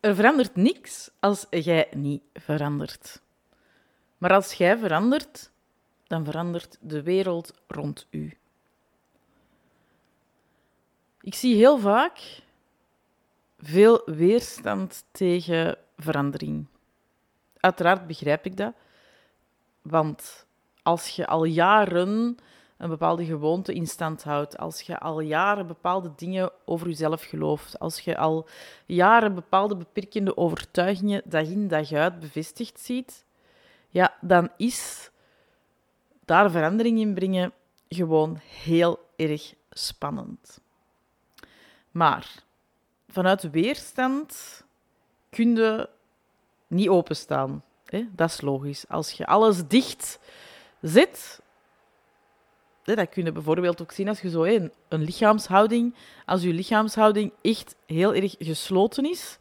Er verandert niks als jij niet verandert. Maar als jij verandert, dan verandert de wereld rond u. Ik zie heel vaak veel weerstand tegen verandering. Uiteraard begrijp ik dat, want als je al jaren een bepaalde gewoonte in stand houdt, als je al jaren bepaalde dingen over jezelf gelooft, als je al jaren bepaalde beperkende overtuigingen dag in dag uit bevestigd ziet, ja, dan is daar verandering in brengen gewoon heel erg spannend. Maar vanuit weerstand kun je niet openstaan. Dat is logisch. Als je alles dicht zet, dat kun je bijvoorbeeld ook zien als je zo een, een lichaamshouding, als je lichaamshouding echt heel erg gesloten is,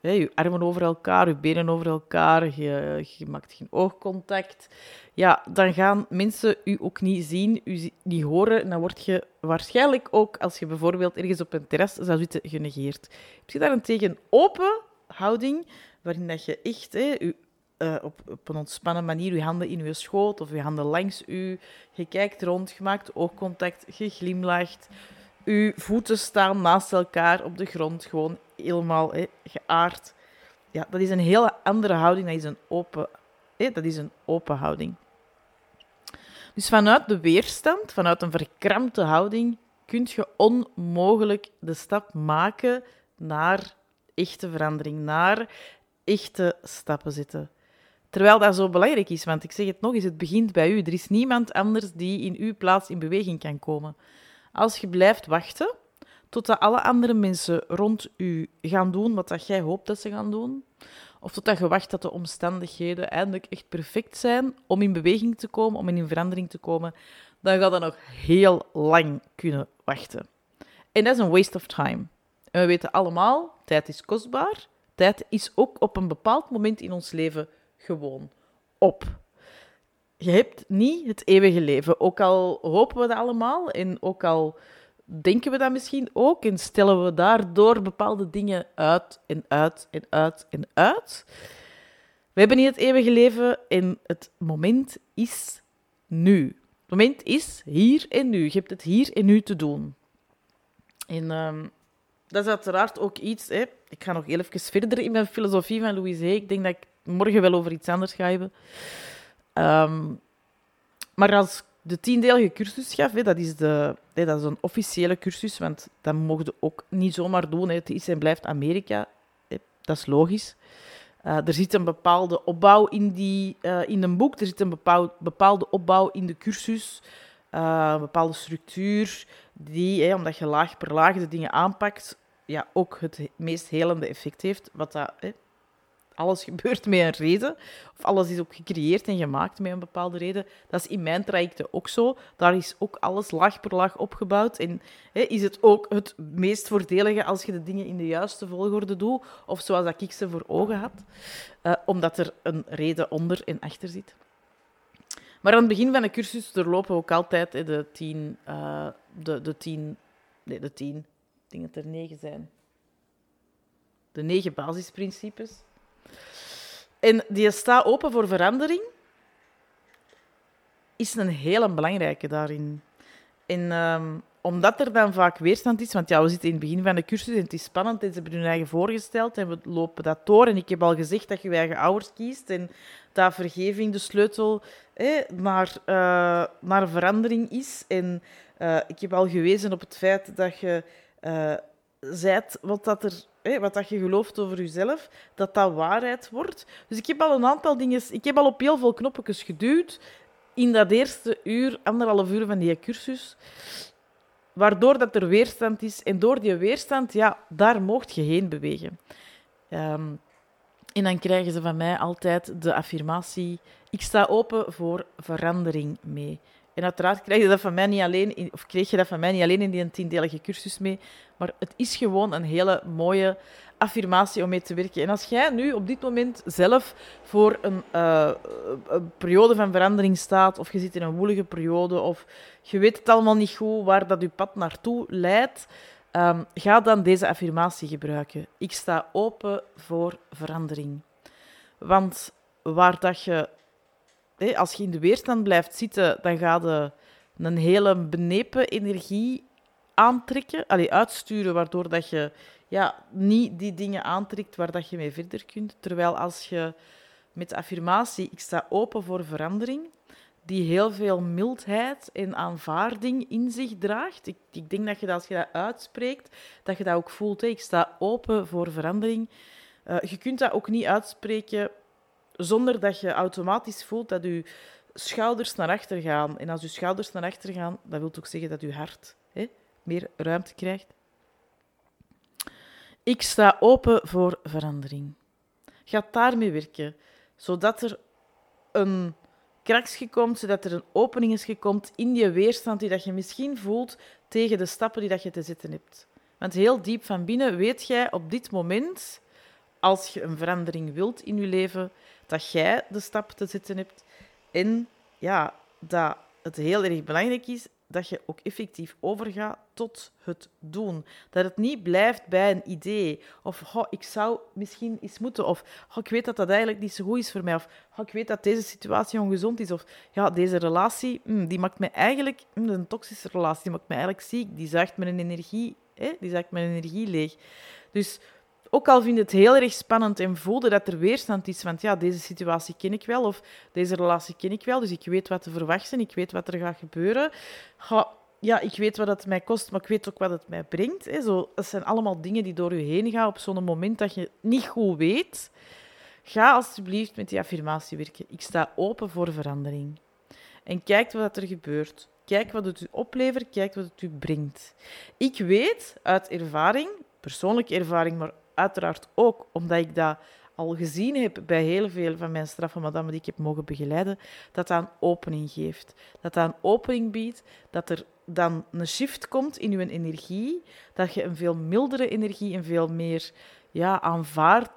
je armen over elkaar, je benen over elkaar, je, je, maakt geen oogcontact. Ja, dan gaan mensen u ook niet zien, u niet horen. En dan word je waarschijnlijk ook, als je bijvoorbeeld ergens op een terras zou zitten, genegeerd. Heb je daarentegen open houding, waarin dat je echt hè, uh, op, een ontspannen manier je handen in je schoot of je handen langs u, je kijkt rond, je maakt oogcontact, je glimlacht, je voeten staan naast elkaar op de grond, gewoon helemaal hè, geaard. Ja, dat is een hele andere houding. Dat is een open, hè, dat is een open houding. Dus vanuit de weerstand, vanuit een verkrampte houding, kun je onmogelijk de stap maken naar echte verandering, naar echte stappen zetten. Terwijl dat zo belangrijk is, want ik zeg het nog eens, het begint bij u. Er is niemand anders die in uw plaats in beweging kan komen. Als je blijft wachten totdat alle andere mensen rond u gaan doen wat dat jij hoopt dat ze gaan doen, of totdat je wacht dat de omstandigheden eindelijk echt perfect zijn om in beweging te komen, om in verandering te komen, dan gaat dat nog heel lang kunnen wachten. En dat is een waste of time. En we weten allemaal, tijd is kostbaar. Tijd is ook op een bepaald moment in ons leven gewoon op je hebt niet het eeuwige leven. Ook al hopen we dat allemaal en ook al denken we dat misschien ook en stellen we daardoor bepaalde dingen uit en uit en uit en uit. We hebben niet het eeuwige leven en het moment is nu. Het moment is hier en nu. Je hebt het hier en nu te doen. En ehm, dat is uiteraard ook iets. Hè. Ik ga nog even verder in mijn filosofie van Louise. Ik denk dat ik morgen wel over iets anders ga hebben. Ehm, maar als de tiendelige cursus gaf, hè, dat, is de, hè, dat is een officiële cursus, want dat mogen we ook niet zomaar doen. Hè. Het is en blijft Amerika. Dat is logisch. Uh, er zit een bepaalde opbouw in, die, uh, in een boek, er zit een bepaald, bepaalde opbouw in de cursus, uh, een bepaalde structuur, die, hè, omdat je laag per laag de dingen aanpakt, ja, ook het meest helende effect heeft. Wat dat, alles gebeurt met een reden. Of alles is ook gecreëerd en gemaakt met een bepaalde reden. Dat is in mijn trajecten ook zo. Daar is ook alles laag per laag opgebouwd. En hè, is het ook het meest voordelige als je de dingen in de juiste volgorde doet. Of zoals dat ik ze voor ogen had. Uh, omdat er een reden onder en achter zit. Maar aan het begin van de cursus doorlopen we ook altijd de tien... Uh, de, de tien... Nee, de tien. Denk dat er negen zijn. De negen basisprincipes. En die staat open voor verandering, is een hele belangrijke daarin. En um, omdat er dan vaak weerstand is, want ja, we zitten in het begin van de cursus en het is spannend en ze hebben hun eigen voorgesteld en we lopen dat door. En ik heb al gezegd dat je je eigen ouders kiest en dat vergeving de sleutel naar, uh, naar verandering is. En uh, ik heb al gewezen op het feit dat je uh, zijt wat dat er wat dat je gelooft over jezelf, dat dat waarheid wordt. Dus ik heb al een aantal dingen... Ik heb al op heel veel knopjes geduwd in dat eerste uur, anderhalf uur van die cursus, waardoor dat er weerstand is. En door die weerstand, ja, daar mocht je heen bewegen. Um, en dan krijgen ze van mij altijd de affirmatie: ik sta open voor verandering mee. En uiteraard krijg je dat van mij niet alleen, of kreeg je dat van mij niet alleen in die tiendelige cursus mee, maar het is gewoon een hele mooie affirmatie om mee te werken. En als jij nu op dit moment zelf voor een, uh, een, periode van verandering staat, of je zit in een woelige periode, of je weet het allemaal niet goed waar dat je pad naartoe leidt, Ehm, ga dan deze affirmatie gebruiken. Ik sta open voor verandering. Want waar dat je, als je in de weerstand blijft zitten, dan ga je een hele benepen energie aantrekken, allee, uitsturen, waardoor dat je ja, niet die dingen aantrekt waar dat je mee verder kunt. Terwijl als je met de affirmatie, ik sta open voor verandering, die heel veel mildheid en aanvaarding in zich draagt. Ik, ik denk dat je dat, als je dat uitspreekt, dat je dat ook voelt. Ik sta open voor verandering. Uh, je kunt dat ook niet uitspreken zonder dat je automatisch voelt dat je schouders naar achter gaan. En als je schouders naar achter gaan, dat wil ook zeggen dat je hart hè, meer ruimte krijgt. Ik sta open voor verandering. Ga daarmee werken, zodat er een kraksje komt, zodat er een opening is gekomen in je weerstand die dat je misschien voelt tegen de stappen die dat je te zetten hebt. Want heel diep van binnen weet jij op dit moment, als je een verandering wilt in je leven, dat jij de stap te zetten hebt en ja, dat het heel erg belangrijk is dat je ook effectief overgaat tot het doen. Dat het niet blijft bij een idee. Of oh, ik zou misschien eens moeten. Of oh, ik weet dat dat eigenlijk niet zo goed is voor mij. Of oh, ik weet dat deze situatie ongezond is. Of ja, deze relatie, mm, die maakt mij eigenlijk... Mm, een toxische relatie, die maakt mij eigenlijk ziek. Die zuigt mijn energie, hè? die zuigt mijn energie leeg. Dus ook al vind het heel erg spannend en voelde dat er weerstand is, want ja, deze situatie ken ik wel, of deze relatie ken ik wel, dus ik weet wat te verwachten, ik weet wat er gaat gebeuren. ja, ik weet wat het mij kost, maar ik weet ook wat het mij brengt. Hè. Zo, dat zijn allemaal dingen die door je heen gaan op zo'n moment dat je niet goed weet. Ga alsjeblieft met die affirmatie werken. Ik sta open voor verandering. En kijk wat er gebeurt. Kijk wat het u oplevert, kijk wat het u brengt. Ik weet uit ervaring, persoonlijke ervaring, maar uiteraard ook omdat ik dat al gezien heb bij heel veel van mijn straffe madame die ik heb mogen begeleiden, dat dat een opening geeft. Dat dat een opening biedt, dat er dan een shift komt in je energie, dat je een veel mildere energie, een veel meer ja, aanvaard,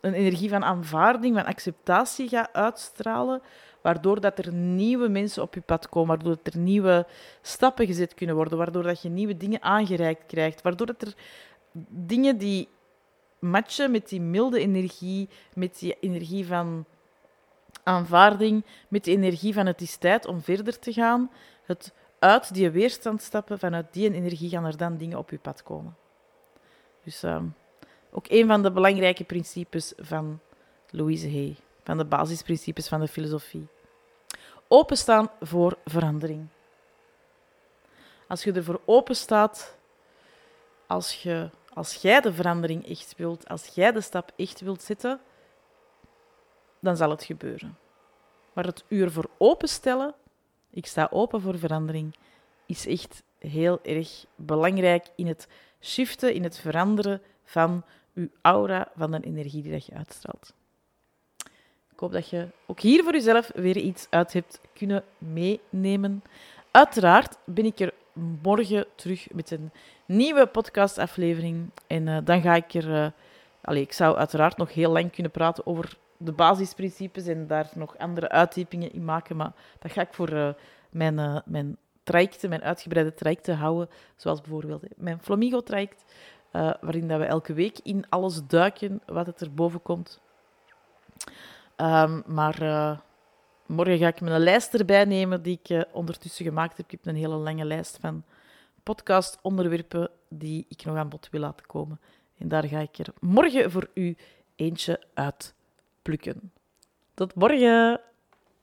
een energie van aanvaarding, van acceptatie gaat uitstralen, waardoor dat er nieuwe mensen op je pad komen, waardoor dat er nieuwe stappen gezet kunnen worden, waardoor dat je nieuwe dingen aangereikt krijgt, waardoor dat er dingen die matchen met die milde energie, met die energie van aanvaarding, met de energie van het is tijd om verder te gaan. Het uit die weerstand stappen, vanuit die energie gaan er dan dingen op je pad komen. Dus uh, ook een van de belangrijke principes van Louise Hay, van de basisprincipes van de filosofie. Openstaan voor verandering. Als je ervoor open staat, als je als jij de verandering echt wilt, als jij de stap echt wilt zetten, dan zal het gebeuren. Maar het uur voor openstellen, ik sta open voor verandering, is echt heel erg belangrijk in het shiften, in het veranderen van uw aura, van de energie die dat je uitstraalt. Ik hoop dat je ook hier voor jezelf weer iets uit hebt kunnen meenemen. Uiteraard ben ik er morgen terug met een nieuwe podcastaflevering. En uh, dan ga ik er. Uh, ik zou uiteraard nog heel lang kunnen praten over de basisprincipes en daar nog andere uittypingen in maken. Maar dat ga ik voor uh, mijn, mijn trajecten, mijn uitgebreide trajecten houden. Zoals bijvoorbeeld mijn Flamingo-traject, waarin dat we elke week in alles duiken wat het er boven komt. Um, maar morgen ga ik mijn lijst erbij nemen die ik ondertussen gemaakt heb. Ik heb een hele lange lijst van podcastonderwerpen die ik nog aan bod wil laten komen. En daar ga ik er morgen voor u eentje uit plukken. Tot morgen!